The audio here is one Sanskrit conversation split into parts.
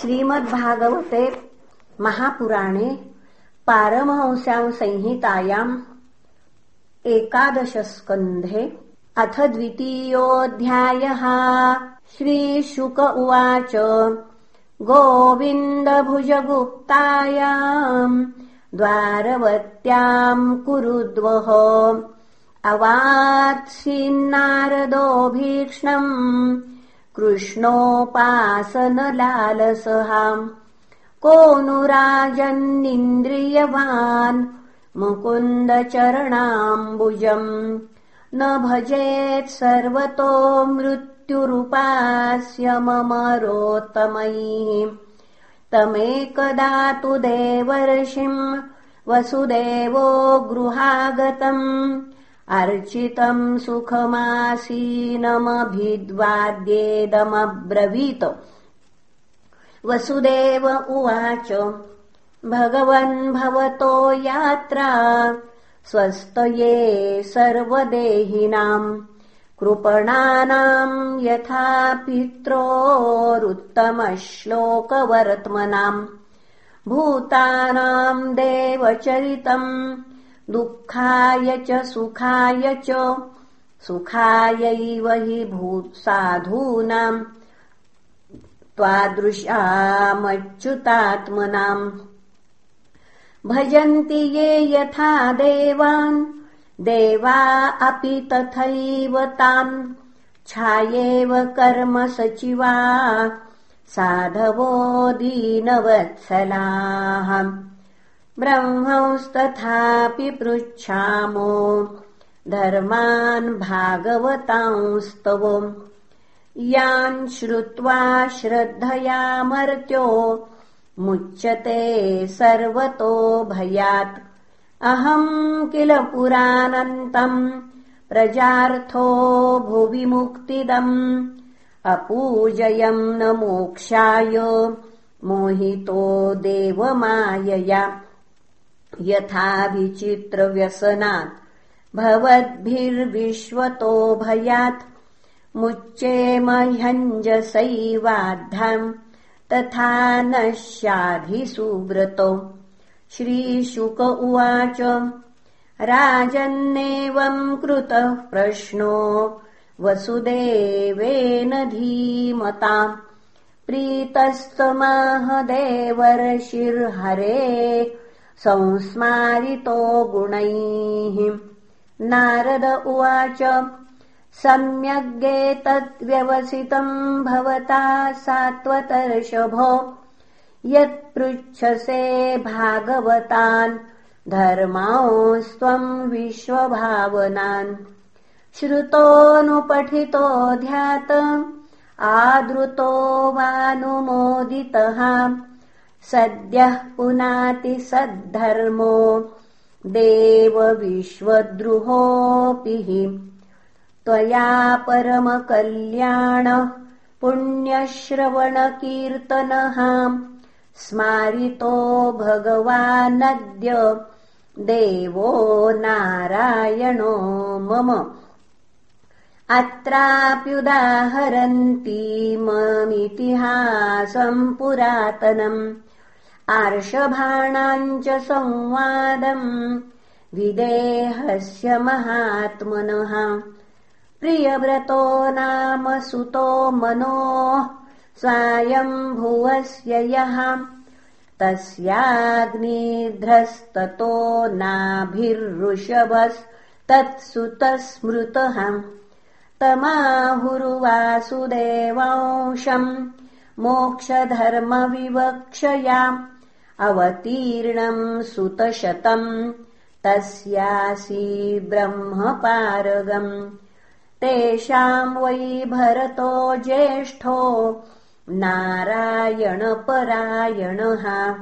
श्रीमद्भागवते महापुराणे पारमहंस्याम् संहितायाम् एकादशस्कन्धे अथ द्वितीयोऽध्यायः। श्रीशुक उवाच गोविन्दभुजगुप्तायाम् द्वारवत्याम् कुरुद्वः। अवात्सीन्नारदोभीक्ष्णम् कृष्णोपासनलालसहाम्। को नु राजन्निन्द्रियवान् मुकुन्दचरणाम्बुजम्। न भजेत् सर्वतो मृत्युरुपास्य मम रोत्तमैः तमेकदा तु देवर्षिम् वसुदेवो गृहागतम् अर्चितम् सुखमासीनमभिद्वाद्येदमब्रवीत्। वसुदेव उवाच भगवन् भवतो यात्रा स्वस्तये सर्वदेहिनाम् कृपणानाम् यथा पित्रोरुत्तमश्लोकवर्त्मनाम् भूतानाम् देवचरितम् दुःखाय च सुखाय च सुखायैव हि भूत्साधूनाम् त्वादृशामच्युतात्मनाम् भजन्ति ये यथा देवान् देवा अपि तथैव ताम् छायेव कर्म सचिवा साधवो दीनवत्सलाः ब्रह्मंस्तथापि पृच्छामो। धर्मान् भागवतांस्तव। यान् श्रुत्वा श्रद्धयामर्त्यो। मुच्यते सर्वतो भयात्। अहम् किल पुरानन्तम् प्रजार्थो भुवि मुक्तिदम् अपूजयम् न मोक्षाय मोहितो देवमायया यथा विचित्रव्यसनात्। भवद्भिर्विश्वतो भयात्। मुच्चेमह्यञ्जसैवाद्धाम् तथा नश्याधिसुव्रतो श्रीशुक उवाच। राजन्नेवम् कृतः प्रश्नो। वसुदेवेन धीमताम् प्रीतस्तमाहदेवर्षिर्हरे संस्मारितो गुणैः। नारद उवाच सम्यग्गेतद्व्यवसितम् भवता सात्वतर्षभो यत्पृच्छसे भागवतान् धर्मांस्त्वम् विश्वभावनान्। श्रुतोऽनुपठितो ध्यात आदृतो वानुमोदितः सद्यः पुनाति सद्धर्मो देवविश्वद्रुहोऽपि हि। त्वया परमकल्याणः पुण्यश्रवणकीर्तनः। स्मारितो भगवानद्य देवो नारायणो मम। अत्राप्युदाहरन्तीममितिहासम् पुरातनम् आर्षभाणाम् च संवादम् विदेहस्य महात्मनः। प्रियव्रतो नाम सुतो मनोः स्वायम्भुवस्य यः। तस्याग्निध्रस्ततो नाभिर्ऋषभस्तत्सुतः स्मृतः तमाहुरुवासुदेवांशम् मोक्षधर्मविवक्षया अवतीर्णम् सुतशतम् तस्यासि ब्रह्मपारगम्। तेषाम् वै भरतो ज्येष्ठो नारायणपरायणः।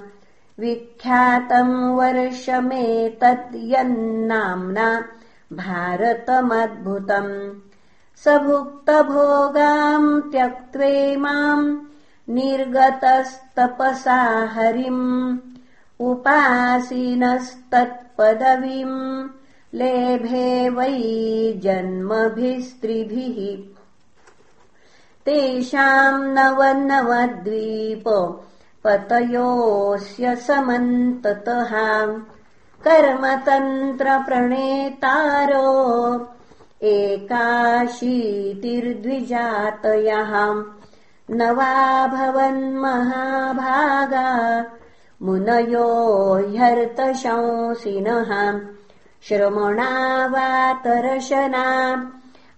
विख्यातम् वर्षमेतत् यन्नाम्ना भारतमद्भुतम्। स भुक्तभोगाम् त्यक्त्वेमाम् निर्गतस्तपसा हरिम् उपासीनस्तत्पदवीम् लेभे वै जन्मभिस्त्रिभिः। तेषाम् नवनवद्वीप पतयोऽस्य समन्ततः। कर्मतन्त्रप्रणेतारो एकाशीतिर्द्विजातयः नवा भवन्महाभागा। मुनयो ह्यर्तशंसिनः। श्रमणा वातरशना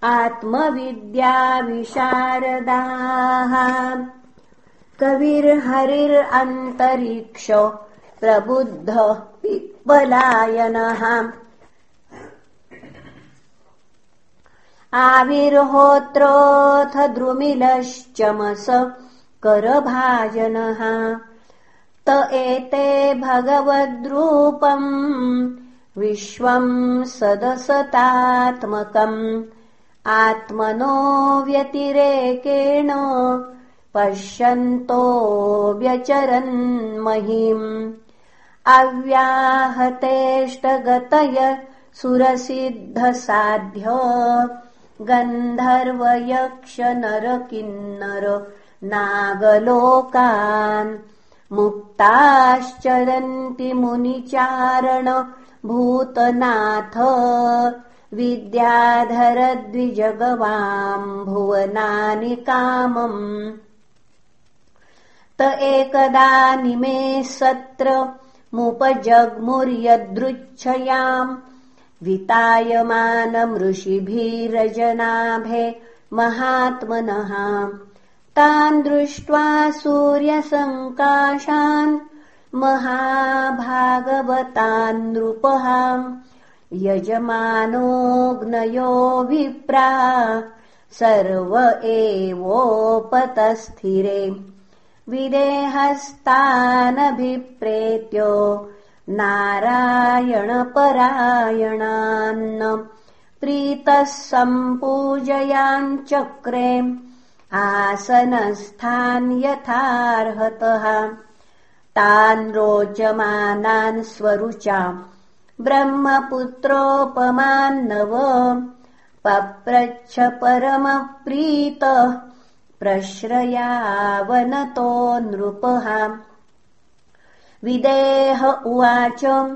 आत्मविद्याविशारदाः कविर्हरिरन्तरिक्ष प्रबुद्ध पिप्पलायनः आविर्होत्रोऽथ द्रुमिलश्चमस करभाजनः। त एते भगवद्रूपम् विश्वम् सदसतात्मकम्। आत्मनो व्यतिरेकेण पश्यन्तो व्यचरन्महीम्। अव्याहतेष्टगतय सुरसिद्धसाध्य गन्धर्वयक्षनरकिन्नर नागलोकान् मुक्ताश्चरन्ति मुनिचारण भूतनाथ विद्याधरद्विजगवाम् भुवनानि कामम् त एकदा निमे सत्र मुपजग्मुर्यदृच्छयाम् वितायमानमृषिभिरजनाभे महात्मनः। तान् दृष्ट्वा सूर्यसङ्काशान् महाभागवतान् नृपः। यजमानोऽग्नयो विप्रा सर्व एवोपतस्थिरे। विदेहस्तानभिप्रेत्यो नारायणपरायणान् प्रीतः सम्पूजयाञ्चक्रे आसनस्थान् यथार्हतः। तान् रोचमानान् स्वरुचा ब्रह्मपुत्रोपमान्नव पप्रच्छ परमप्रीतः प्रश्रयावनतो नृपः विदेह उवाच।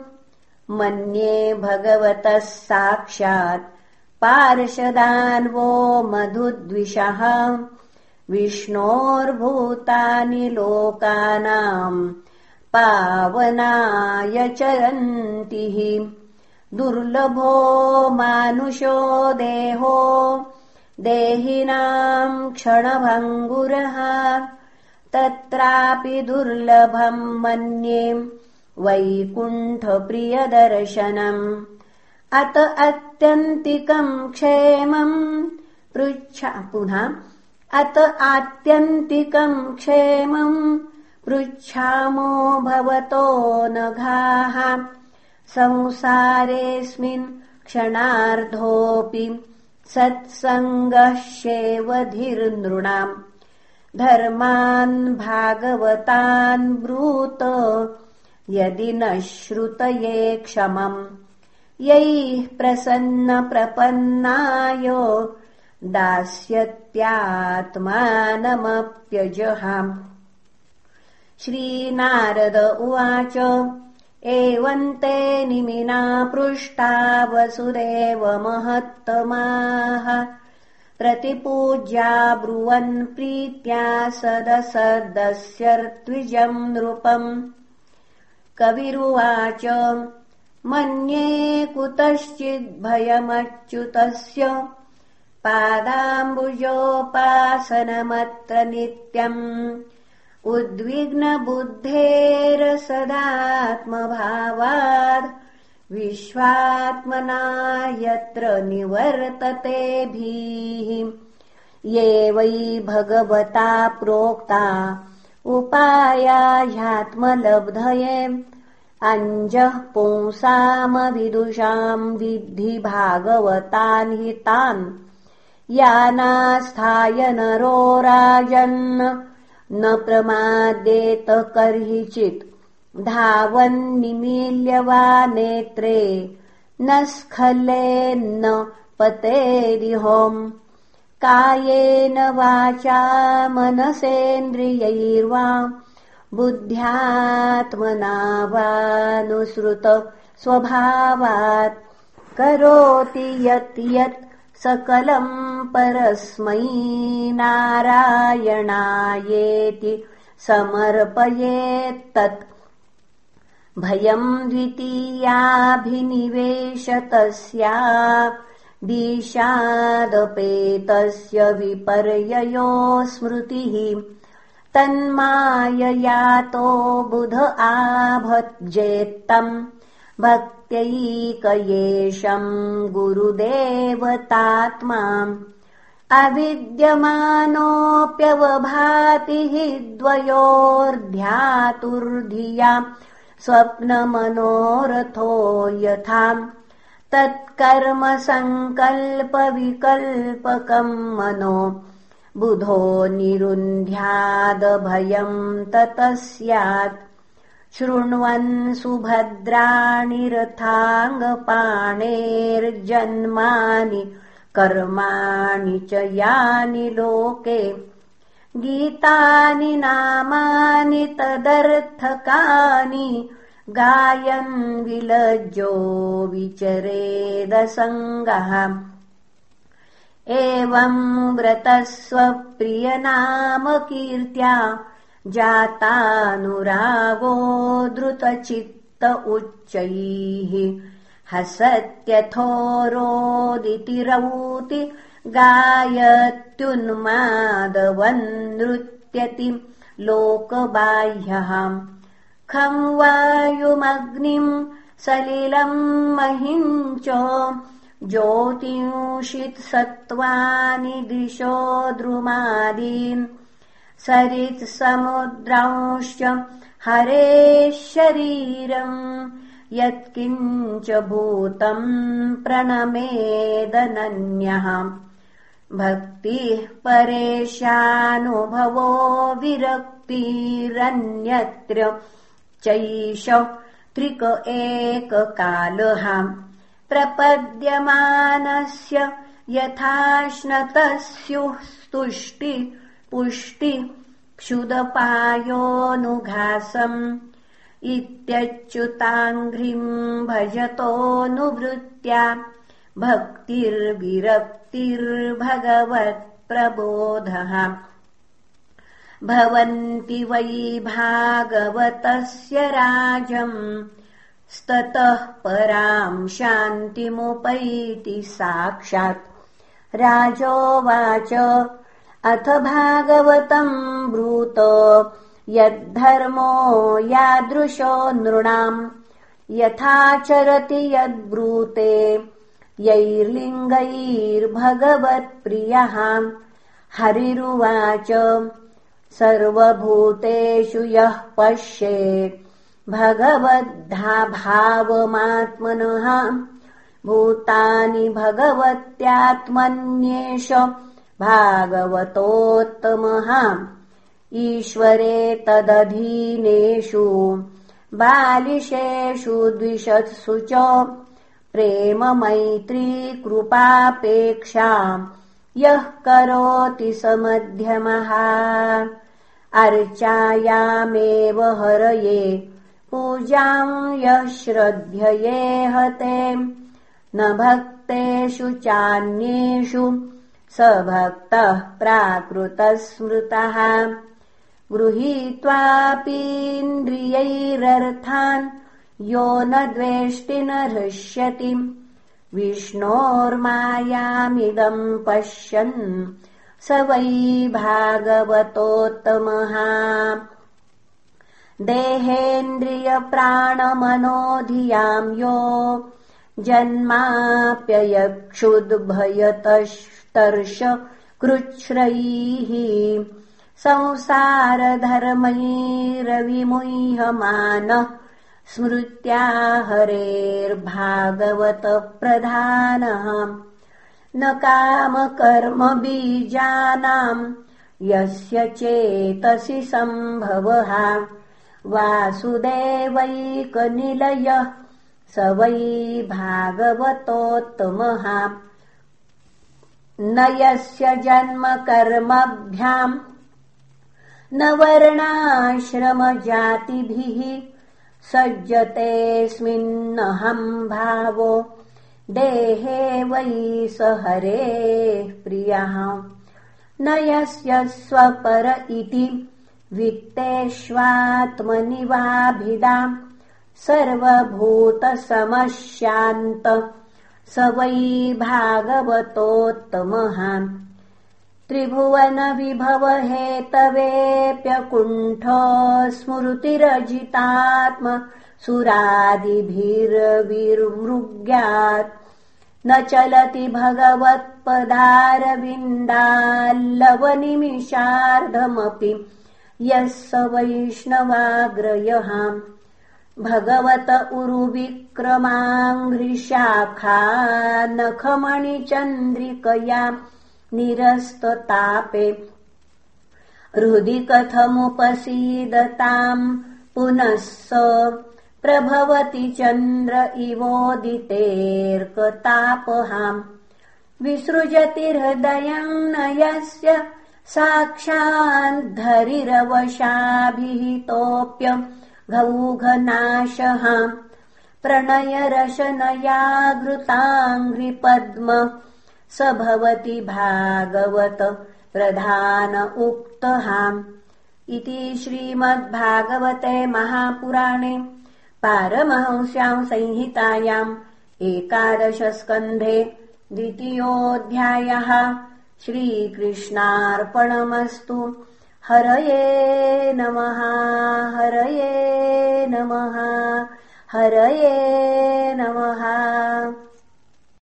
मन्ये भगवतः साक्षात् पार्षदान्वो मधुद्विषः। विष्णोर्भूतानि लोकानाम् पावनाय चरन्ति दुर्लभो मानुषो देहो। देहिनाम् क्षणभङ्गुरः तत्रापि दुर्लभम् मन्ये वैकुण्ठप्रियदर्शनम्। अत अत्यन्तिकम् क्षेमम् पृच्छा पुनः अत आत्यन्तिकम् क्षेमम् पृच्छामो भवतो नघाः। संसारेऽस्मिन् क्षणार्धोऽपि सत्सङ्गः शेवधिर्नृणाम् धर्मान् भागवतान् ब्रूत यदि न श्रुतये क्षमम्। यैः प्रसन्नप्रपन्नाय दास्यत्यात्मानमप्यजहाम् श्रीनारद उवाच एवम् ते निमिना पृष्टा वसुदेव महत्तमाः प्रतिपूज्या ब्रुवन् प्रीत्या सदसदस्यर्त्विजम् नृपम्। कविरुवाच मन्ये कुतश्चिद्भयमच्युतस्य पादाम्बुजोपासनमत्र नित्यम्। उद्विग्नबुद्धेरसदात्मभावाद् विश्वात्मना यत्र निवर्ततेभिः। ये वै भगवता प्रोक्ता उपाया ह्यात्मलब्धये अञ्जः पुंसामविदुषाम् विद्धि भागवतान् हि तान् यानास्थाय नरो राजन्। न प्रमादेत कर्हिचित् धावन्निमील्य वा नेत्रे न स्खलेन्न पतेरिहोम्। कायेन वाचा मनसेन्द्रियैर्वा बुद्ध्यात्मना वानुसृत स्वभावात्। करोति यत् यत् सकलम् परस्मै नारायणायेति समर्पयेत्तत् भयम् द्वितीयाभिनिवेशतस्या दिशादपेतस्य विपर्ययो स्मृतिः। तन्माययातो बुध आभजेत्तम्। भक्त्यैकयेशम् गुरुदेवतात्मा अविद्यमानोऽप्यवभाति हि द्वयोर्ध्यातुर्धिया स्वप्नमनोरथो यथा। तत्कर्मसङ्कल्पविकल्पकम् मनो। बुधो निरुन्ध्यादभयम् ततः स्यात् शृण्वन् सुभद्राणि रथाङ्गपाणेर्जन्मानि। कर्माणि च यानि लोके गीतानि नामानि तदर्थकानि गायन् विलज्जो विचरेदसङ्गः। एवम् व्रतस्वप्रियनामकीर्त्या जातानुरागो द्रुतचित्त उच्चैः। हसत्यथोरोदिति रौति गायत्युन्मादवन्नृत्यति लोकबाह्यः खं वायुमग्निम् सलिलम् महिञ्च ज्योतिंषित्सत्त्वानि दिशो द्रुमादीन्। सरित्समुद्रांश्च हरेः शरीरम् यत्किञ्च भूतम् प्रणमेदनन्यः भक्तिः परेशानुभवो विरक्तिरन्यत्र। चैष त्रिक एककालः प्रपद्यमानस्य यथाश्नतस्युः स्तुष्टि पुष्टि क्षुदपायोऽनुघासम्। इत्यच्युताङ्घ्रिम् भजतोऽनुवृत्त्या भक्तिर्विरक्तिर्भगवत्प्रबोधः। भवन्ति वै भागवतस्य राजम् स्ततः पराम् शान्तिमुपैति साक्षात्। राजोवाच अथ भागवतम् ब्रूत यद्धर्मो यादृशो नृणाम्। यथाचरति यद्ब्रूते यैर्लिङ्गैर्भगवत्प्रियः। हरिरुवाच सर्वभूतेषु यः पश्येत् भगवद्धाभावमात्मनः। भूतानि भगवत्यात्मन्येष भागवतोत्तमः। ईश्वरे तदधीनेषु बालिशेषु द्विषत्सु च प्रेममैत्रीकृपापेक्षा यः करोति स मध्यमः अर्चायामेव हरये पूजाम् यः श्रद्धयेहते न भक्तेषु चान्येषु स भक्तः प्राकृतस्मृतः। गृहीत्वापीन्द्रियैरर्थान् यो न द्वेष्टि न हृष्यति विष्णोर्मायामिदम् पश्यन् स वै भागवतोत्तमः। देहेन्द्रियप्राणमनोधियाम् यो जन्माप्ययक्षुद्भयतस्तर्श कृच्छ्रैः। संसारधर्मैरविमुह्यमानः स्मृत्या हरेर्भागवतप्रधानः न कामकर्मबीजानाम् यस्य चेतसि सम्भवः। वासुदेवैकनिलयः स वै भागवतोत्तमः। न यस्य जन्म कर्मभ्याम् न वर्णाश्रमजातिभिः सज्जतेऽस्मिन्नहम् भावो। देहे वै स हरेः प्रियः। न यस्य स्वपर इति वित्तेष्वात्मनि वाभिदाम् सर्वभूतसमश्यान्त स वै भागवतोत्तमः त्रिभुवनविभवहेतवेऽप्यकुण्ठ स्मृतिरजितात्म सुरादिभिर्विमृग्यात् न चलति भगवत्पदारविन्दाल्लवनिमिषार्धमपि। यः स वैष्णवाग्रयः। भगवत उरुविक्रमाङ्घ्रिशाखा नखमणिचन्द्रिकया निरस्ततापे। हृदि कथमुपसीदताम् पुनः स प्रभवति चन्द्र इवोदितेऽर्कतापहाम् विसृजति हृदयम् न यस्य साक्षाद्धरिरवशाभिहितोऽप्य घौघनाशः प्रणयरशनयाघृताङ्घ्रिपद्म स भवति भागवत प्रधान उक्तः इति श्रीमद्भागवते महापुराणे पारमहंस्याम् संहितायाम् एकादशस्कन्धे द्वितीयोऽध्यायः। श्रीकृष्णार्पणमस्तु। हरये नमः हरये नमः हरये नमः